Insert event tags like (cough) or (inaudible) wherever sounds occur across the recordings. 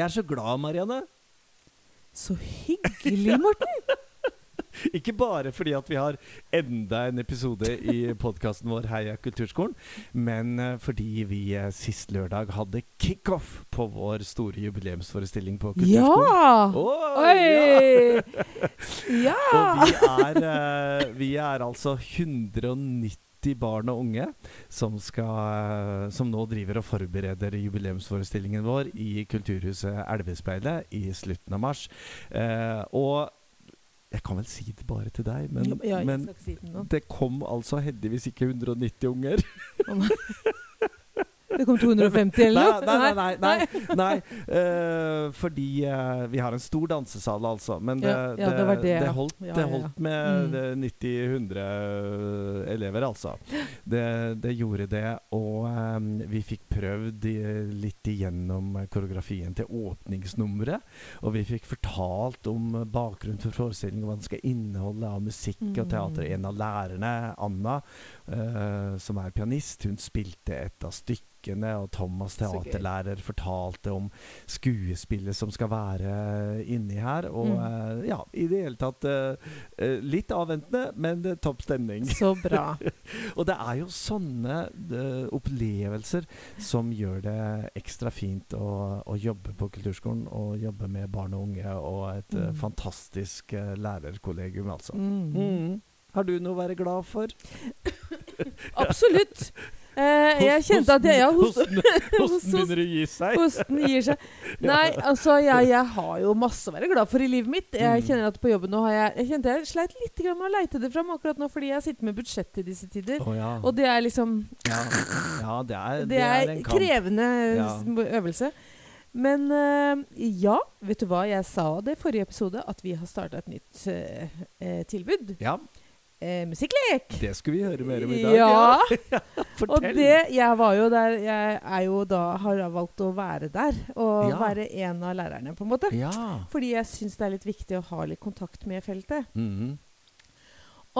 Jeg er så glad, Marianne. Så hyggelig, Morten! (laughs) Ikke bare fordi at vi har enda en episode i podkasten vår Heia kulturskolen, men eh, fordi vi eh, sist lørdag hadde kickoff på vår store jubileumsforestilling på kulturskolen. Ja! Oh, Oi! Ja! (laughs) Og vi er, eh, vi er altså 190 barn og unge som, skal, eh, som nå driver og forbereder jubileumsforestillingen vår i Kulturhuset Elvespeilet i slutten av mars. Eh, og jeg kan vel si det bare til deg, men, ja, men si det det kom altså heldigvis ikke 190 unger. (laughs) Det kom 250 eller noe? (laughs) Nei, nei, nei. nei, nei. Uh, fordi uh, vi har en stor dansesal, altså. Men det, Ja, ja, det det. det, holdt, holdt med Mm. eh, 90-100 elever, altså. Det, det gjorde det. Og eh, vi fikk prøvd litt igjennom koreografien til åpningsnummeret. Og vi fikk fortalt om bakgrunnen for forestillingen, hva den skal inneholde av musikk og teater. Mm. En av lærerne, Anna, eh, som er pianist, hun spilte et av stykkene, og Thomas teaterlærer fortalte om skuespillet som skal være inni her. Og eh, ja, i det hele tatt eh, litt avventende, men topp stemning. Så bra. (laughs) Og det er jo sånne opplevelser som gjør det ekstra fint å, å jobbe på kulturskolen og jobbe med barn og unge og et eh, Mm. fantastisk eh, lærerkollegium, altså. Mm. Mm. Har du noe å være glad for? (laughs) Absolutt. (laughs) Eh, jeg kjente at jeg ja, hosten, hosten begynner å gi seg. Hosten gir seg. (laughs) Nei, altså jeg, jeg har jo masse å være glad for i livet mitt. Jeg Mm. kjenner at på jobben nå har jeg Jeg kjente jeg sleit litt med å leite det fram akkurat nå, fordi jeg sitter med budsjett i disse tider. Oh, ja. Og det er liksom ja. ja, det er, (laughs) Det er en kamp. krevende øvelse. Men eh, ja, vet du hva? Jeg sa det i forrige episode, at vi har starta et nytt eh, tilbud. Ja, Eh, musikklek! det skulle vi høre mer om i dag. (laughs) Ja. Og Fortell. det Jeg var jo der Jeg er jo da har valgt å være der. Og Ja. være en av lærerne, på en måte. Ja. Fordi jeg syns det er litt viktig å ha litt kontakt med feltet. Mhm.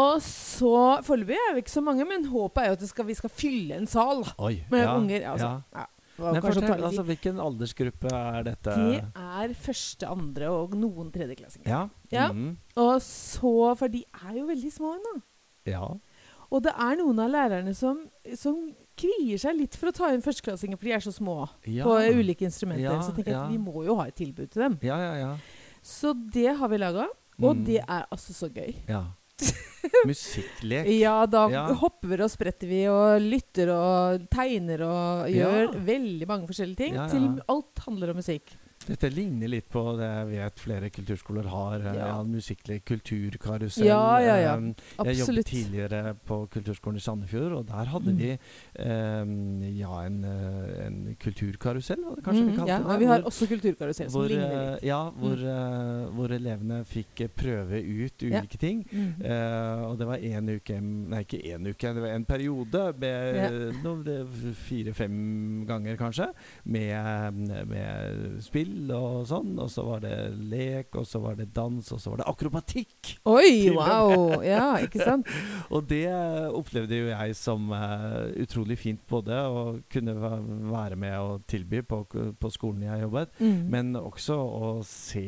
Og så Foreløpig er vi ikke så mange, men håpet er jo at skal, vi skal fylle en sal Oi. med ja, unger. Altså, ja. Men fortell, altså, hvilken aldersgruppe er dette? Det er første, andre og noen tredjeklassinger. Ja. Ja. Mm. Og så For de er jo veldig små ennå. ja. Og det er noen av lærerne som, som kvier seg litt for å ta inn førsteklassinger, for de er så små Ja. på ulike instrumenter. Ja, så tenker jeg ja. at vi må jo ha et tilbud til dem. Ja, ja, ja. Så det har vi laga, og Mm. det er altså så gøy. ja. (laughs) Musikklek. Ja, da Ja. hopper og spretter vi og lytter og tegner og gjør Ja. veldig mange forskjellige ting. Til alt handler om musikk. Dette ligner litt på det jeg vet flere kulturskoler har. eh, Ja. Ja. musikklig kulturkarusell. Ja, ja, ja. Absolutt. Jeg jobbet tidligere på kulturskolen i Sandefjord, og der hadde Mm. vi um, ja, en, eh, en kulturkarusell, var det kanskje vi Mm, kalte ja, det? Ja, vi har hvor- også kulturkarusell som hvor, ligner eh, litt. Ja, hvor, eh, hvor elevene fikk prøve ut Ja. ulike ting. Mm. Eh, og det var én uke Nei, ikke én uke, det var en periode med Ja. fire-fem ganger, kanskje, med, med spill og sånn. Og så var det lek, og så var det dans, og så var det akrobatikk! Oi, (laughs) wow! Ja, ikke sant? (laughs) Og det opplevde jo jeg som uh, utrolig fint, både å kunne være med og tilby på, på skolen jeg jobbet, Mm. men også å se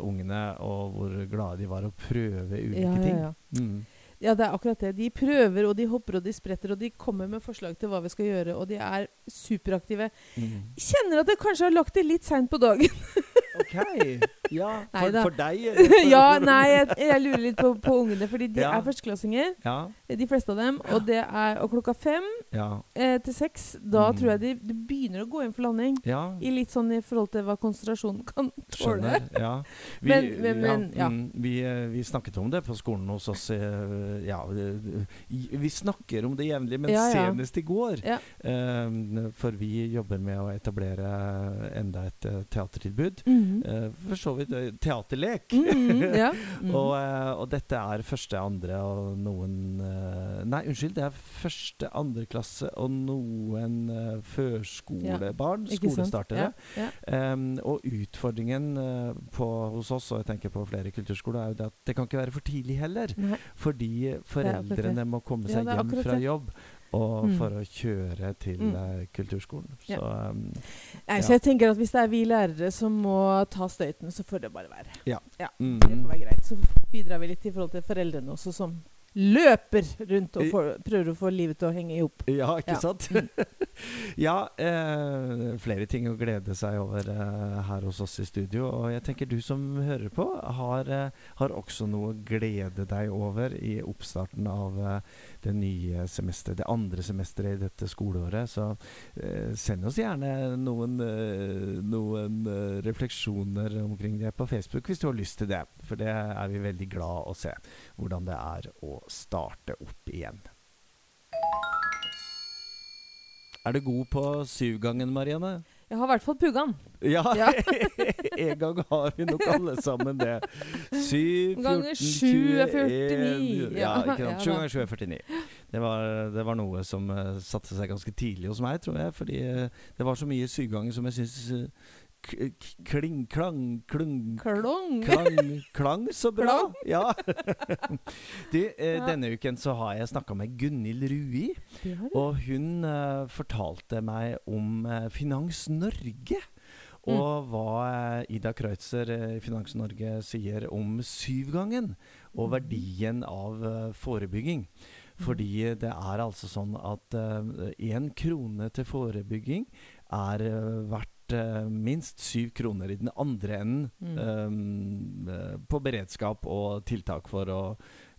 ungene og hvor glade de var å prøve ulike ja, ja, ja. Mm. Ja, det er akkurat det. De prøver, og de hopper, og de spretter, og de kommer med forslag til hva vi skal gjøre, og de er superaktive. Mm. Kjenner at jeg kanskje har lagt det litt seint på dagen. (laughs) OK. Ja, for, for deg? (laughs) ja, nei, jeg, jeg lurer litt på, på ungene, fordi de Ja. er førsteklassinger, Ja. de fleste av dem. Og det er og klokka fem Ja. eh, til seks, da Mm. tror jeg de, de begynner å gå inn for landing. ja. I litt sånn i forhold til hva konsentrasjonen kan tåle. Skjønner. Ja. (laughs) Vi, Men- men- men, ja. mm, vi, eh, vi snakket om det på skolen hos oss. eh, Ja, eh, vi snakker om det jevnlig, men senest i går. Eh, for vi jobber med å etablere enda et teatertilbud. Mhm. Eh, for så vidt eh, teaterlek. Mhm, ja. (laughs) Mhm. Og, eh, og dette er første, andre og noen Nei, unnskyld. Det er første, andre klasse og noen førskolebarn. Ja. Skolestartere. Ja. Em, og utfordringen på, hos oss, og jeg tenker på flere kulturskoler, er jo det at det kan ikke være for tidlig heller. Nei. Fordi foreldrene må komme seg hjem fra jobb. Og Mm. for å kjøre til Mm. uh, kulturskolen. Ja. Så um, Nei, Ja. så jeg tenker at hvis det er vi lærere som må ta støyten, så får det bare være. mm, Det får være greit. Så bidrar vi litt i forhold til foreldrene også, som løper rundt og får, prøver å få livet til å henge i hop. Ja, ikke Ja. sant? (laughs) ja, eh, flere ting å glede seg over eh, her hos oss i studio. Og jeg tenker du som hører på, har, eh, har også noe å glede deg over i oppstarten av eh, det nye semesteret, det andre semesteret i dette skoleåret. Så eh, send oss gjerne noen, eh, noen refleksjoner omkring det på Facebook hvis du har lyst til det. For det er vi veldig glad å se, hvordan det er å starte opp igjen. Er du god på syvgangen, Marianne? Jeg har i hvert fall puggaen. Ja, Ja. (laughs) en gang har vi nok alle sammen det. Syv, Ganger 14, sju er 49. Ja, ikke sant. (laughs) ja Sju da. ganger sju er 49. Det var, det var noe som uh, satte seg ganske tidlig hos meg, tror jeg. Fordi uh, det var så mye syvganger som jeg syns kling, klang, klung Klung! Klang, klang så bra! Ja. (laughs) du, eh, denne uken så har jeg snakka med Gunhild Rui. Og hun eh, fortalte meg om eh, Finans Norge. Og hva eh, Ida Kreutzer i Finans Norge sier om syvgangen og verdien av eh, forebygging. Fordi det er altså sånn at én krone til forebygging er eh, verdt eh, minst syv kroner i den andre enden Mm. um, eh, på beredskap og tiltak for å,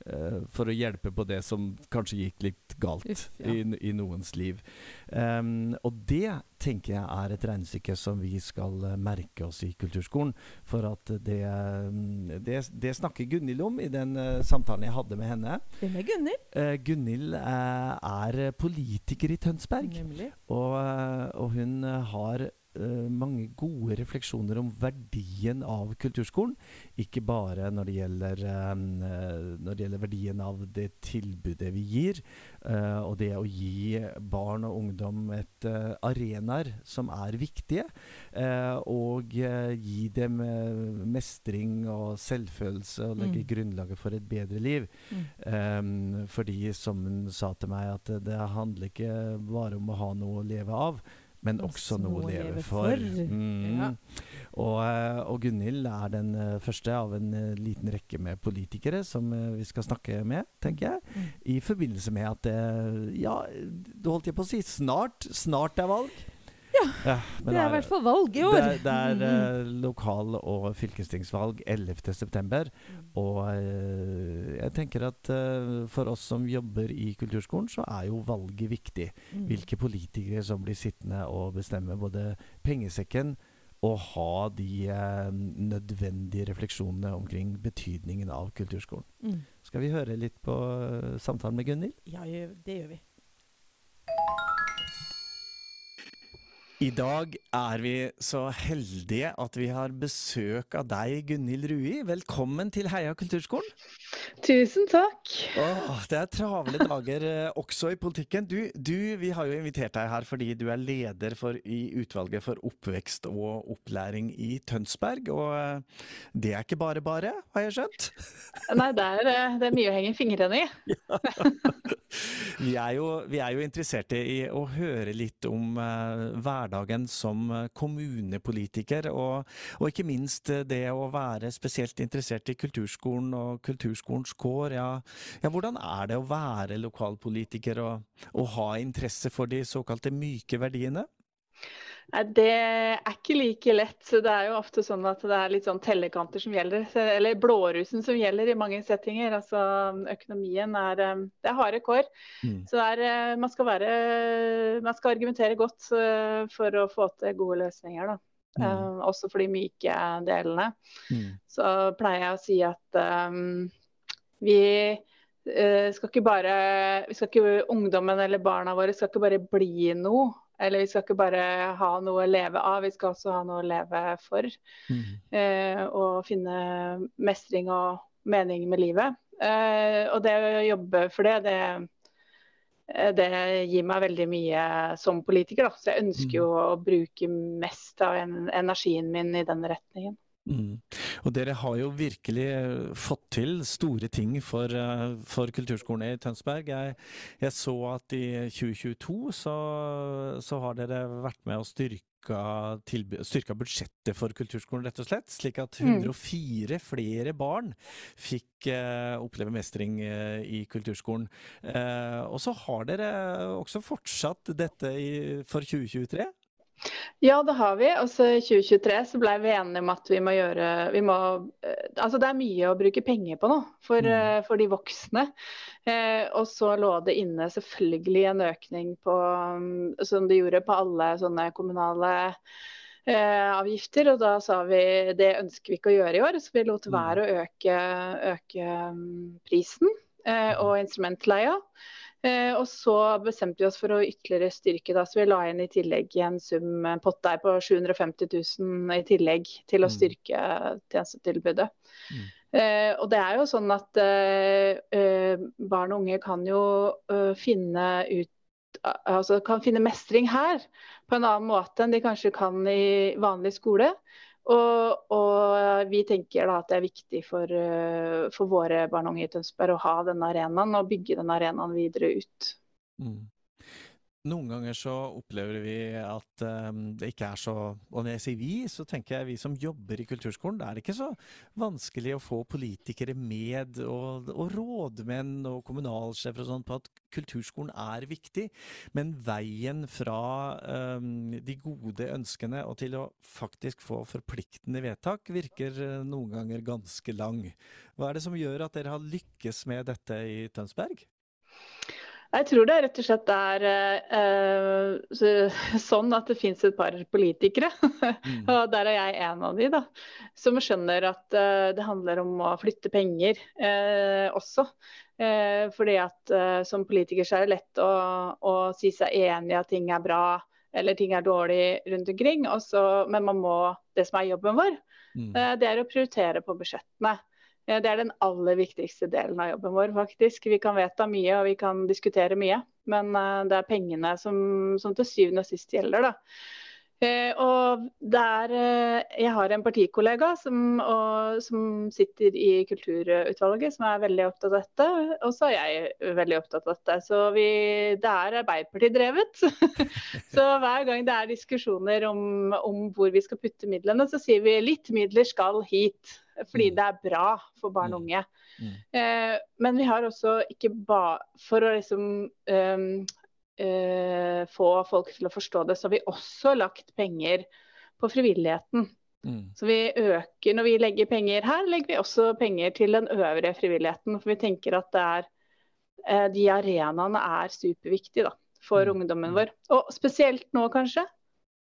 uh, for å hjelpe på det som kanskje gikk litt galt Uff, ja. i, i noens liv. Um, og det tenker jeg er et regnestykke som vi skal eh, merke oss i kulturskolen. For at det, mm, det, det snakker Gunhild om i den uh, samtalen jeg hadde med henne. Hvem er Gunhild? Uh, Gunhild eh, er politiker i Tønsberg. Nemlig. Og, eh, og hun eh, har eh, mange gode refleksjoner om verdien av kulturskolen. Ikke bare når det gjelder, eh, når det gjelder verdien av det tilbudet vi gir, eh, og det å gi barn og ungdom et eh, arenaer som er viktige, eh, og eh, gi dem eh, mestring og selvfølelse og legge Mm. grunnlaget for et bedre liv. Mm. Fordi, som hun sa til meg, at det handler ikke bare om å ha noe å leve av, men også noe å leve for. Mm. Ja. Og, eh, og Gunhild er den eh, første av en eh, liten rekke med politikere som vi skal snakke med, tenker jeg. Mm. I forbindelse med at det Ja, det holdt jeg på å si. Snart, snart er valg. Ja, ja Det er i hvert fall valg i år. Det er, det er Mm. eh, lokal- og fylkestingsvalg 11.9. Mm. Og eh, jeg tenker at eh, for oss som jobber i kulturskolen, så er jo valget viktig. Mm. Hvilke politikere som blir sittende og bestemme både pengesekken og ha de eh, nødvendige refleksjonene omkring betydningen av kulturskolen. Mm. Skal vi høre litt på eh, samtalen med Gunhild? Ja, det gjør vi. I dag er vi så heldige at vi har besøk av deg, Gunhild Rui. Velkommen til Heia kulturskolen. Tusen takk. Åh, det er travle dager eh, også i politikken. Du, du, vi har jo invitert deg her fordi du er leder for, i utvalget for oppvekst og opplæring i Tønsberg. Og eh, det er ikke bare bare, har jeg skjønt? (laughs) Nei, det er, eh, det er mye å henge fingrene i. (laughs) Vi er jo, vi er jo interessert i å høre litt om uh, hverdagen som eh, kommunepolitiker, og, og ikke minst eh, det å være spesielt interessert i kulturskolen og kulturskolens kår. Ja, ja, hvordan er det å være lokalpolitiker og, og ha interesse for de såkalte myke verdiene? Det er ikke like lett. Det er jo ofte sånn at det er litt sånn tellekanter som gjelder. Eller blårusen som gjelder i mange settinger. Altså økonomien er eh, Det er harde kår. Mm. Så er, eh, man skal være Man skal argumentere godt eh, for å få til gode løsninger, da. Mm. Også for de myke delene. Mm. så pleier jeg å si at um, vi skal ikke bare vi skal ikke, Ungdommen eller barna våre skal ikke bare bli noe. Eller vi skal ikke bare ha noe å leve av, vi skal også ha noe å leve for. Mm. Eh, og finne mestring og mening med livet. Eh, og det å jobbe for det, det, eh, det gir meg veldig mye som politiker. Da. Så jeg ønsker jo å bruke mest av en, energien min i den retningen. Mm. Og dere har jo virkelig eh, fått til store ting for, eh, for kulturskolen i Tønsberg. Jeg, jeg, så at i 2022 så, så har dere vært med å styrke styrka budsjettet for kulturskolen, rett og slett. Slik at 104 mm. flere barn fikk eh, oppleve mestring eh, i kulturskolen. Eh, og så har dere også fortsatt dette i, for 2023? Ja, det har vi. Altså, I 2023 så ble vi enige om at vi må gjøre vi må, eh, Altså det er mye å bruke penger på nå for, mm. Eh, for de voksne. Eh, og så lå det inne selvfølgelig en økning på, mm, som det gjorde på alle sånne kommunale eh, avgifter. Og da sa vi det ønsker vi ikke å gjøre i år, så vi lot mm. være å øke, øke mm, prisen eh, og instrumentleia. Eh, og så bestemte vi oss for å ytterligere styrke, da, så vi la inn i tillegg en sum, en pott der på 750 000 i tillegg til å mm. styrke tjenestetilbudet. Mm. Eh, og det er jo sånn at eh, eh barn og unge kan jo eh, finne ut altså kan finne mestring her på en annen måte enn de kanskje kan i vanlig skole. Og, og, vi tenker da at det er viktig for, eh, for våre barn og unge i Tønsberg å ha denne arenaen og bygge denne arenaen videre ut. Mm. Noen ganger så opplever vi at um, det ikke er så Og når jeg sier vi, så tenker jeg vi som jobber i kulturskolen. Det er ikke så vanskelig å få politikere med, og, og rådmenn og kommunalsjefer og sånn på at kulturskolen er viktig. Men veien fra um, de gode ønskene og til å faktisk få forpliktende vedtak virker uh, noen ganger ganske lang. Hva er det som gjør at dere har lykkes med dette i Tønsberg? Jeg tror det rett og slett er uh, sånn at det finnes et par politikere, mm. (laughs) og der er jeg en av de, da, som skjønner at uh, det handler om å flytte penger uh, også. fordi at som politiker så er det lett å, å, si seg enig i at ting er bra eller ting er dårlig rundt omkring, også, men man må, det som er jobben vår, mm. det er å prioritere på budsjettene. Det er den aller viktigste delen av jobben vår, faktisk. Vi kan vedta mye og vi kan diskutere mye, men eh, det er pengene som, som til syvende og sist gjelder. da. Eh, og der, eh, jeg har en partikollega som, og, som, sitter i kulturutvalget, som er veldig opptatt av dette. Og så er jeg veldig opptatt av dette. Så vi, det er Arbeiderparti-drevet. (laughs) så hver gang det er diskusjoner om, om, hvor vi skal putte midlene, så sier vi litt midler skal hit. Fordi mm. det er bra for barn og mm. unge. Mm. Eh, men vi har også ikke bare For å liksom um, uh, få folk til å forstå det, så har vi også lagt penger på frivilligheten. Mm. Så vi øker, Når vi legger penger her, legger vi også penger til den øvrige frivilligheten. For vi tenker at det er, eh, de arenaene er superviktige da, for mm. ungdommen vår. Og spesielt nå, kanskje.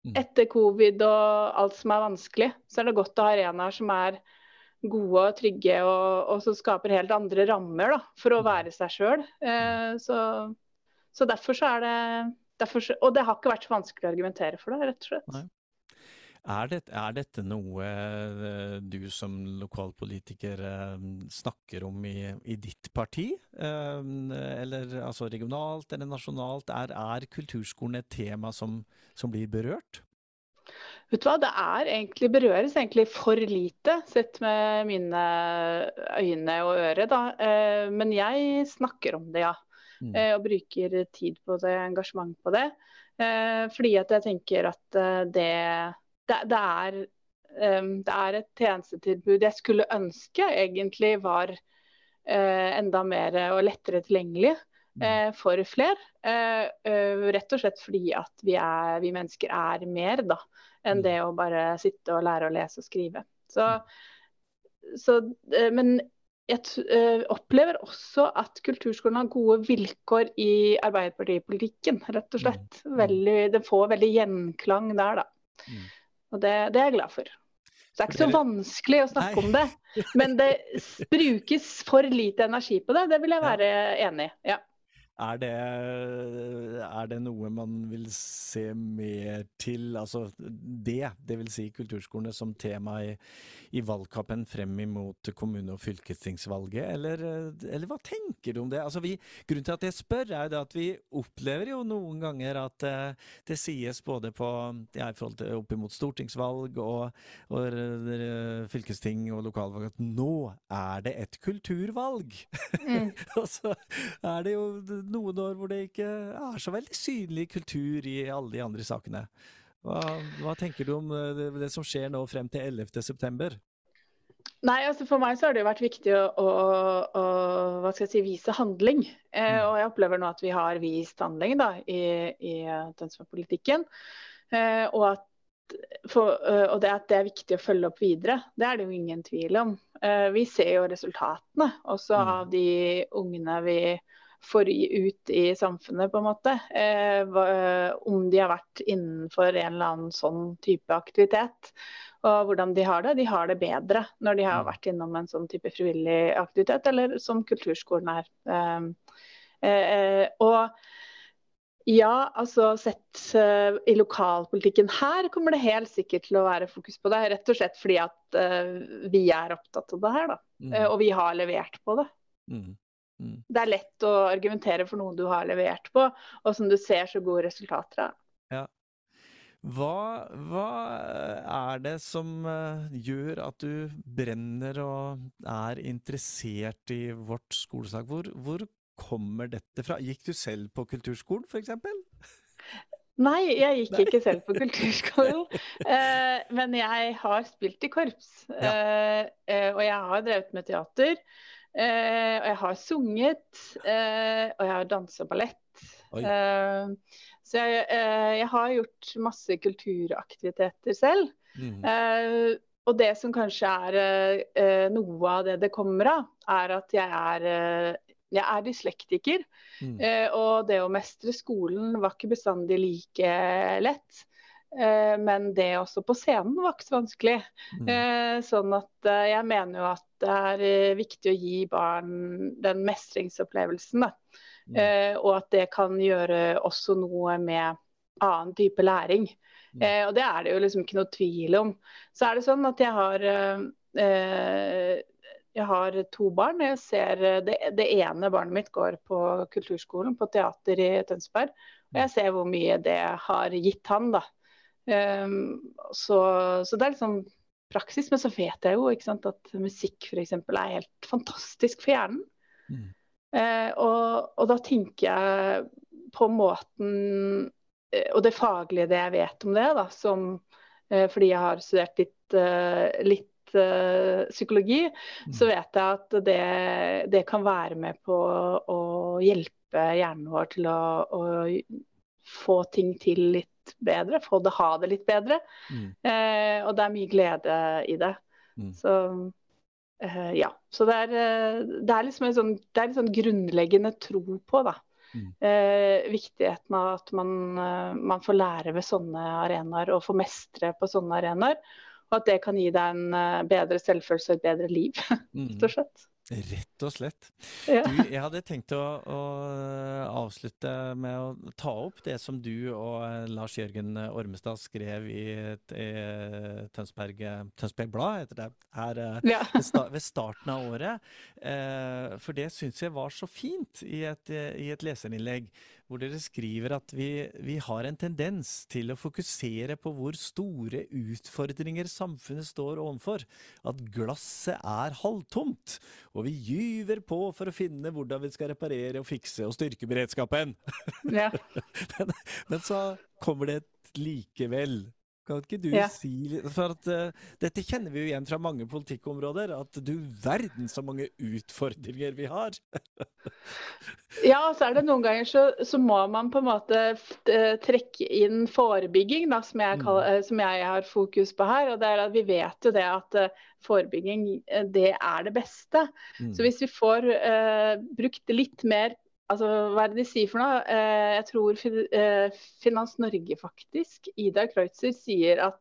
Mm. Etter covid og alt som er vanskelig, så er det godt å ha arenaer som er gode og trygge, og, og som skaper helt andre rammer da, for å være seg sjøl. Eh, så så derfor så er det derfor, Og det har ikke vært så vanskelig å argumentere for det, rett og slett. Er, det, er, dette noe eh, du som lokalpolitiker eh, snakker om i, i ditt parti? Eller altså regionalt eller nasjonalt? Er, er kulturskolen et tema som, som, blir berørt? Vet du hva, Det er egentlig, berøres egentlig for lite, sett med mine øyne og ører. da. Men jeg snakker om det, ja. Mm. Eh, og bruker tid på det, engasjement på det. Eh, fordi at jeg tenker at eh, det, det, det er det er et tjenestetilbud jeg skulle ønske egentlig var enda mer og lettere tilgjengelig mm. for flere. rett og slett fordi at vi, er, vi mennesker er mer da, enn mm. det å bare sitte og lære å lese og skrive. Så, så, men jeg uh, opplever også at kulturskolen har gode vilkår i arbeiderpartipolitikken, rett og slett. Mm. Veldig, det får veldig gjenklang der, da. Mm. Og det, det, er jeg glad for. Så det er ikke så vanskelig å snakke Nei. om det. Men det brukes for lite energi på det, det vil jeg være enig i. Ja. Er det, er det, noe man vil se mer til, altså det, dvs. Si kulturskolene som tema i, i valgkampen frem imot kommune- og fylkestingsvalget, eller, eller, hva tenker du om det? Altså vi, grunnen til at jeg spør, er det at vi opplever jo noen ganger at uh, det sies både på, ja, i forhold til opp imot stortingsvalg og, og fylkesting og lokalvalg at nå er det et kulturvalg! Mm. (laughs) og så er det jo noen år hvor det ikke er så veldig synlig kultur i alle de andre sakene. Hva, hva tenker du om eh, det, det, som skjer nå frem til 11.9? Nei, altså For meg så har det jo vært viktig å, å, å hva skal jeg si, vise handling. Eh, mm. og jeg opplever nå at vi har vist handling da, i, i Tønsberg-politikken. Eh, og, for, uh, og det at det er viktig å følge opp videre, det er det jo ingen tvil om. Uh, vi ser jo resultatene også mm. av de ungene vi for ut i samfunnet, på en måte. Eh, om de har vært innenfor en eller annen sånn type aktivitet. Og hvordan de har det. De har det bedre når de har mm. vært innom en sånn type frivillig aktivitet, eller som kulturskolen er. Eh, eh, og ja, altså sett uh, i lokalpolitikken her kommer det helt sikkert til å være fokus på det. Rett og slett fordi at uh, vi er opptatt av det her, da. Mm. Uh, og vi har levert på det. Mm. Mm. Det er lett å argumentere for noe du har levert på, og som du ser så gode resultater av. Ja. Hva, hva, er det som uh, gjør at du brenner og er interessert i vårt skolesak? Hvor, hvor kommer dette fra? Gikk du selv på kulturskolen, f.eks.? Nei, jeg gikk ikke selv på (laughs) kulturskolen. uh, men jeg har spilt i korps. Uh, og jeg har drevet med teater. Eh, og jeg har sunget, eh, og jeg har dansa ballett. Eh, så jeg, eh, jeg, har gjort masse kulturaktiviteter selv. Mm. Eh, og det som kanskje er eh, noe av det det kommer av, er at jeg er, jeg er dyslektiker. Mm. og det å mestre skolen var ikke bestandig like lett. Eh, men det også på scenen var ikke så vanskelig. Mm. Eh, sånn at eh, jeg mener jo at det er viktig å gi barn den mestringsopplevelsen. Mm. Og at det kan gjøre også noe med annen type læring. Mm. Og det er det jo liksom ikke noe tvil om. Så er det sånn at jeg har jeg har to barn. Jeg ser det, det, ene barnet mitt går på kulturskolen, på teater i Tønsberg. Og jeg ser hvor mye det har gitt han. da. Um, så, så, det er liksom praksis. Men så vet jeg jo sant, at musikk f.eks. er helt fantastisk for hjernen. Mm. Uh, og, og, da tenker jeg på måten uh, Og det faglige det jeg vet om det, da, som, uh, fordi jeg har studert litt, litt psykologi, mm. så vet jeg at det, det, kan være med på å hjelpe hjernen vår til å, å få ting til litt bedre, få det ha det litt bedre. Mm. Eh, og det er mye glede i det. Mm. Så eh, ja. Så det er, eh, det er liksom en sånn, det er en sånn grunnleggende tro på, da. Mm. Eh, viktigheten av at man, eh, man, får lære ved sånne arenaer og får mestre på sånne arenaer. Og at det kan gi deg en eh, bedre selvfølelse og et bedre liv, (laughs) mm. rett og slett. Rett og slett. Ja. Du, jeg hadde tenkt å, å, avslutte med å ta opp det som du og eh, Lars Jørgen Ormestad skrev i, i Tønsberg, Tønsberg Blad heter det, her eh, ja. ved starten av året. Eh, for det syns jeg var så fint i et, i et leserinnlegg, hvor dere skriver at vi, vi har en tendens til å fokusere på hvor store utfordringer samfunnet står overfor. At glasset er halvtomt og vi gyver på for å finne hvordan vi skal reparere og fikse og styrke beredskapen. Ja. (laughs) men, men, så kommer det et likevel. Kan ikke du ja. si For at uh, dette kjenner vi jo igjen fra mange politikkområder. At du verden så mange utfordringer vi har. (laughs) ja, så er det noen ganger så, så, må man på en måte eh, trekke inn forebygging, da, som, jeg kaller, mm. som, jeg har fokus på her. Og det er at vi vet jo det at forebygging det er det beste. Mm. Så hvis vi får uh, brukt litt mer Altså, hva er det de sier for noe? Eh, jeg tror eh, Finans Norge, faktisk, Ida Kreutzer, sier at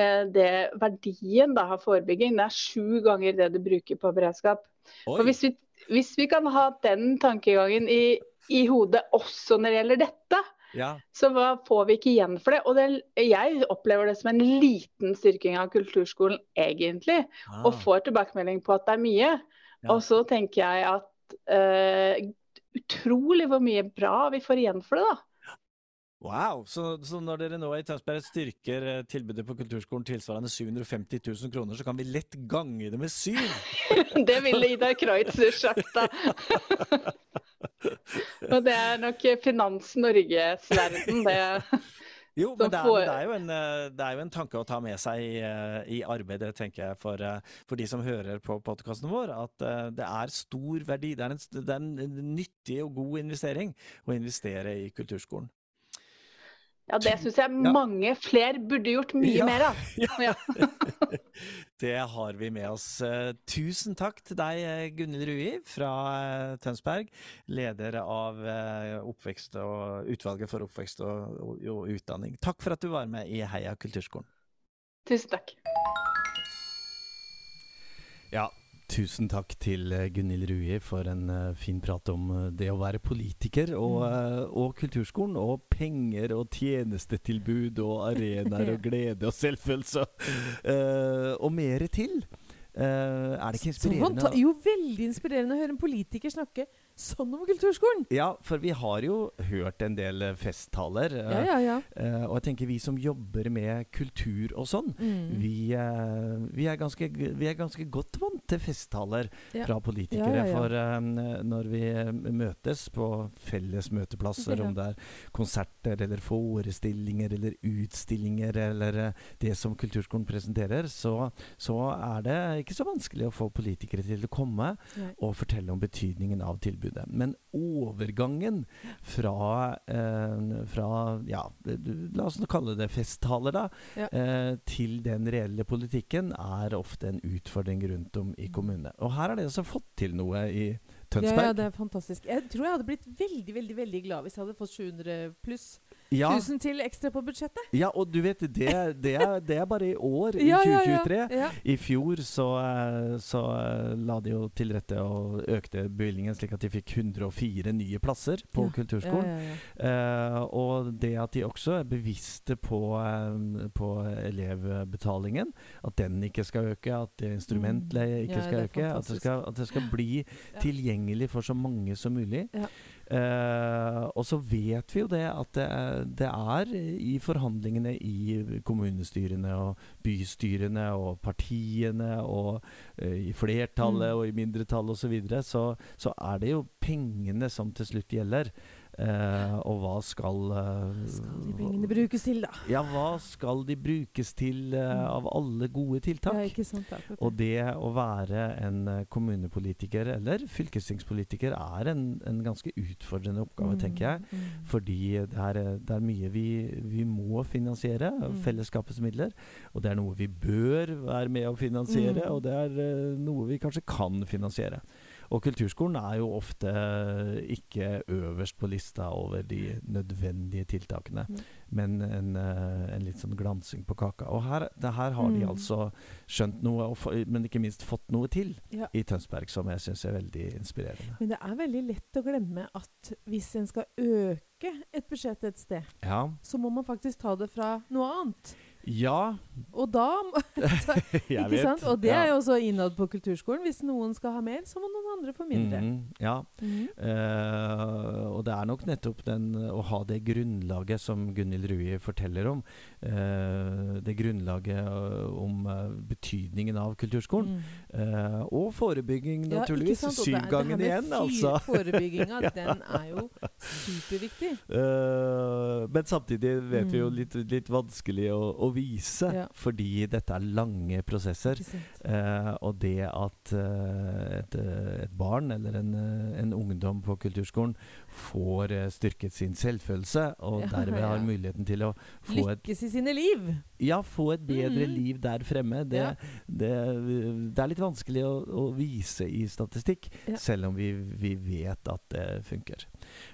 eh, det verdien da, av forebygging det er sju ganger det du bruker på beredskap. Hvis vi, hvis vi kan ha den tankegangen i, i hodet også når det gjelder dette, Ja. så får vi ikke igjen for det? Og det, jeg opplever det som en liten styrking av kulturskolen, egentlig. Ah. Og får tilbakemelding på at det er mye. Ja. Og så tenker jeg at eh, utrolig hvor mye bra vi får igjen for det, da. Wow! Så, så når dere nå i Tønsberg styrker eh, tilbudet på kulturskolen tilsvarende 750 000 kroner, så kan vi lett gange det med syv! (laughs) Det ville Ida Kreutzer sagt, da. (laughs) Og det er nok Finans Norges verden, det. Jo, men det er, får- det, er jo en, eh, det er jo en tanke å ta med seg i, eh, i arbeidet, tenker jeg, for, eh, for de som hører på podkasten vår. At det er stor verdi. Det er, en, det er en nyttig og god investering å investere i kulturskolen. Ja, det syns jeg Ja. mange flere burde gjort mye Ja. mer av. Ja. (laughs) Det har vi med oss. Eh, Tusen takk til deg, eh, Gunhild Rui fra eh, Tønsberg. Leder av oppvekst og utvalget for oppvekst og, og, og utdanning. Takk for at du var med i Heia kulturskolen. Tusen takk. Ja, tusen takk til eh, Gunhild Rui for en uh, fin prat om uh, det å være politiker og, uh, og kulturskolen. Og penger og tjenestetilbud og arenaer og (laughs) glede og selvfølelse. og mer til. Er det ikke inspirerende? jo, veldig inspirerende å høre en politiker snakke sånn om kulturskolen. Ja, for vi har jo hørt en del eh, festtaler. eh, Ja, ja, ja. eh, og jeg tenker vi som jobber med kultur og sånn, Mm. vi, vi, er ganske, vi er ganske godt vant til festtaler Ja. fra politikere. Ja. For eh, når vi møtes på felles møteplasser, om det er konserter eller forestillinger eller utstillinger eller det som kulturskolen presenterer, så, så er det ikke så vanskelig å få politikere til å komme og fortelle om betydningen av tilbudet. Men overgangen fra, eh, fra ja, la oss kalle det festtaler, da, Ja. eh, til den reelle politikken, er ofte en utfordring rundt om i kommunene. Og her har dere altså fått til noe i Ja, Tønsberg. ja, det er fantastisk. Jeg tror jeg hadde blitt veldig veldig, veldig glad hvis jeg hadde fått 700 pluss Ja, 1000 til ekstra på budsjettet. ja, og du vet, det, det, er, det er bare i år, i Ja, ja, ja. 2023. Ja. I fjor så, eh, så eh, la de jo til rette og økte bevilgningen slik at de fikk 104 nye plasser på kulturskolen. Eh, og det at de også er bevisste på, på elevbetalingen, at den ikke skal øke, at instrumentleie ikke Mm. Ja, skal øke, at det skal, at det skal bli tilgjengelig for så mange som mulig. Eh, og så vet vi jo det at det det er i forhandlingene i kommunestyrene og bystyrene og partiene og eh, i flertallet Mm. og i mindretallet osv., så, videre, så så er det jo pengene som til slutt gjelder. Eh, og hva skal eh, Hva skal de pengene brukes til, da? Ja, hva skal de brukes til eh, Mm. av alle gode tiltak? Ja, ikke sant? akkurat Og det. å være en eh, kommunepolitiker eller fylkestingspolitiker er en, en ganske utfordrende oppgave, Mm, tenker jeg. mm. Fordi det er, eh, det er mye vi, vi må finansiere, Mm. fellesskapets midler. Og det er noe vi bør være med å finansiere, Mm. og det er eh, noe vi kanskje kan finansiere. Og kulturskolen er jo ofte ikke øverst på lista over de nødvendige tiltakene, mm. men en, eh, en litt sånn glansing på kaka. Og her, det her har de Mm. altså skjønt noe, men ikke minst fått noe til Ja. i Tønsberg, som jeg syns er veldig inspirerende. Men det er veldig lett å glemme at hvis en skal øke et budsjett et sted, Ja. så må man faktisk ta det fra noe annet. Ja, Og da (laughs) (laughs) Ikke sant? Og det ja. er jo også innad på kulturskolen. Hvis noen skal ha mer, så må noen andre få mindre. Mm, ja. Mm. Uh, og det er nok nettopp den å ha det grunnlaget som Gunhild Rui forteller om. Uh, det grunnlaget eh, om uh, betydningen av kulturskolen. Mm. Og forebygging, Ja, naturligvis. Ja, Syvgangen igjen, altså. Forebygginga, (laughs) den er jo superviktig. Men samtidig vet vi jo Mm. litt, litt vanskelig å, å vise, Ja. fordi dette er lange prosesser. Eh, og det at eh, et, eh, et barn eller en, eh, en ungdom på kulturskolen får eh, styrket sin selvfølelse, og Ja, derved har ja. muligheten til å få et, Lykkes i sine liv. ja, få et bedre Mhm. liv der fremme. Det, det, det er litt vanskelig å, å vise i statistikk, selv om vi, vi vet at det funker.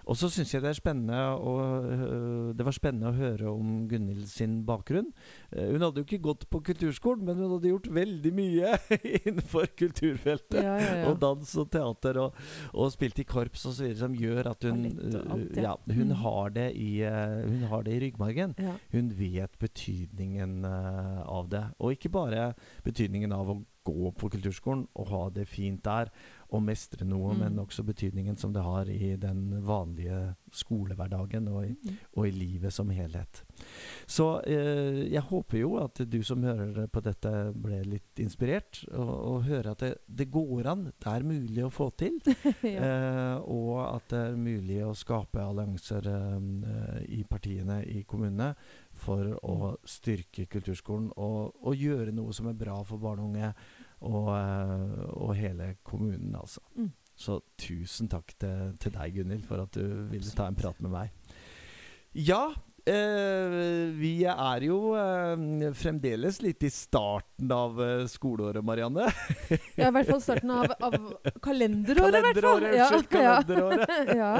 Og så syns jeg det er spennende å, øh, Det var spennende å høre om Gunhild sin bakgrunn. Eh, Hun hadde jo ikke gått på kulturskolen, men hun hadde gjort veldig mye (laughs) innenfor kulturfeltet. Ja, ja, ja. Og dans og teater og, og spilt i korps osv. som gjør at hun alt, uh, ja. hun, Mm. har det i, uh, hun har det i ryggmargen. Hun vet betydningen av det. Og ikke bare betydningen av å gå på kulturskolen og ha det fint der og mestre noe, Mm. men også betydningen som det har i den vanlige skolehverdagen og i, Mm. og i livet som helhet. Så eh, jeg håper jo at du som hører på dette, ble litt inspirert, og, og hører at det, det går an, det er mulig å få til. (laughs) ja. Eh, og at det er mulig å skape allianser eh, i partiene i kommunene for å styrke kulturskolen og, og gjøre noe som er bra for barn og unge og, eh, og hele kommunen, altså. Mm. Så tusen takk til, til deg, Gunhild, for at du ville ta en prat med meg. Ja, eh, vi er jo eh, fremdeles litt i starten av eh, skoleåret, Marianne. (laughs) ja, i hvert fall starten av, av kalenderåret, i hvert fall. Unnskyld, kalenderåret. (laughs) ja.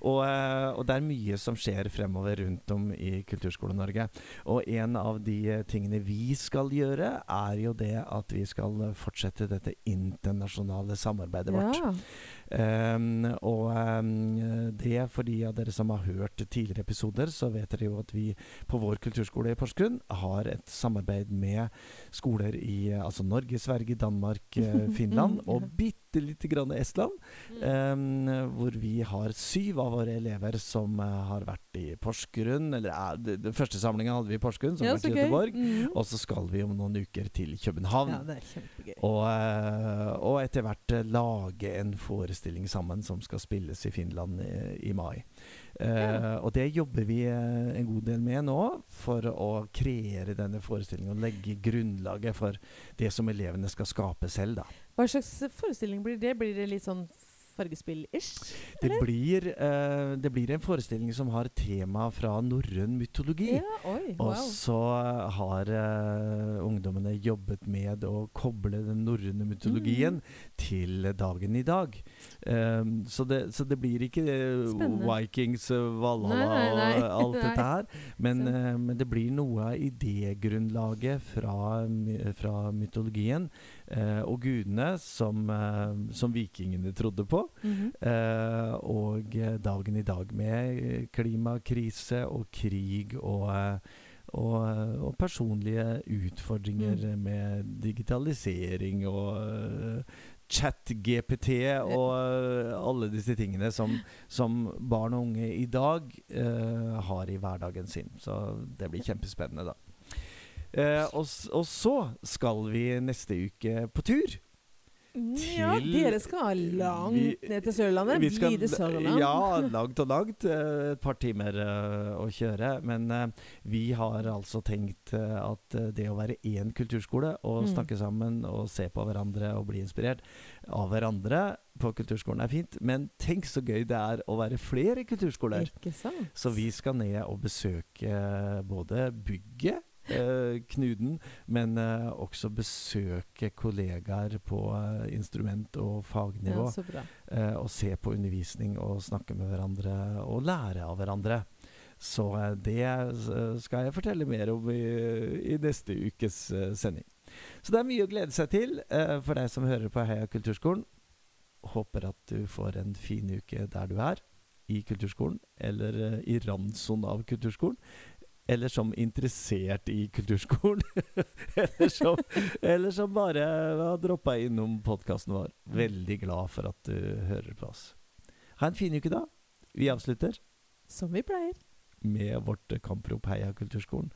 Og, eh, og det er mye som skjer fremover rundt om i Kulturskole-Norge. Og en av de tingene vi skal gjøre, er jo det at vi skal fortsette dette internasjonale samarbeidet vårt. Ehm, og um, det fordi av dere som har hørt tidligere episoder, så vet dere jo at vi på vår kulturskole i Porsgrunn har et samarbeid med skoler i altså Norge, Sverige, Danmark, eh, (laughs) Finland Mm, og ja. Bitte lite grann Estland. Mm. Ehm, hvor vi har syv av våre elever som eh, har vært i Porsgrunn. Eller eh, det, den første samlinga hadde vi i Porsgrunn, som ja, var i. Göteborg. Mm. Og så skal vi om noen uker til København. Ja, det er kjempegøy. Og, og etter hvert lage en forestilling sammen som skal spilles i Finland i, i mai. Uh. Og det jobber vi uh, en god del med nå, for å kreere denne forestillingen og legge grunnlaget for det som elevene skal skape selv. da. Hva slags forestilling blir det? Blir det litt sånn fargespill-ish? Det uh, blir, eh, det blir en forestilling som har tema fra norrøn mytologi. Ja, oi, Og så har uh, ungdommene jobbet med å koble den norrøne mytologien Mm. til dagen i dag. Um, så, det, så det blir ikke eh, Spennende. Vikings, eh, Valhalla og alt (laughs) Nei. dette her. Men, eh, men det blir noe av idégrunnlaget fra, fra mytologien eh, og gudene som, eh, som vikingene trodde på. Mhm. Eh, og eh, dagen i dag med klimakrise og krig og, og, og personlige utfordringer Mm. med digitalisering og uh, chat-GPT og uh, alle disse tingene som, som barn og unge i dag uh, har i hverdagen sin. Så det blir kjempespennende, da. Eh, og, og så skal vi neste uke på tur. Ja, dere skal langt Vi- ned til Sørlandet. vi skal- Sørland. Ja, langt og langt. eh, Et par timer eh, å kjøre. Men vi har altså tenkt at det å være én kulturskole og Mm. snakke sammen og se på hverandre og bli inspirert av hverandre på kulturskolen er fint. Men tenk så gøy det er å være flere kulturskoler. Så vi skal ned og besøke både bygget, Knuden, men eh, også besøke kollegaer på eh, instrument- og fagnivå. Ja, eh, og se på undervisning og snakke med hverandre og lære av hverandre. Så eh, det eh, skal jeg fortelle mer om i, i neste ukes eh, sending. Så det er mye å glede seg til eh, for deg som hører på Heia kulturskolen. Håper at du får en fin uke der du er, i kulturskolen, eller eh, i randsonen av kulturskolen. Eller som interessert i kulturskolen. (laughs) eller, som, eller som bare har droppa innom podkasten vår. Veldig glad for at du hører på oss. Ha en fin uke, da. Vi avslutter Som vi pleier. med vårt kamprop Heia kulturskolen.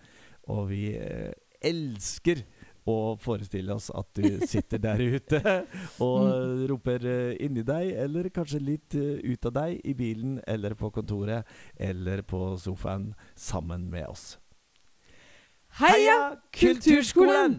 Og vi eh, elsker å forestille oss at du sitter der ute (laughs) og roper eh, inni deg, eller kanskje litt eh, ut av deg, i bilen eller på kontoret eller på sofaen sammen med oss. Heia! Kulturskolen!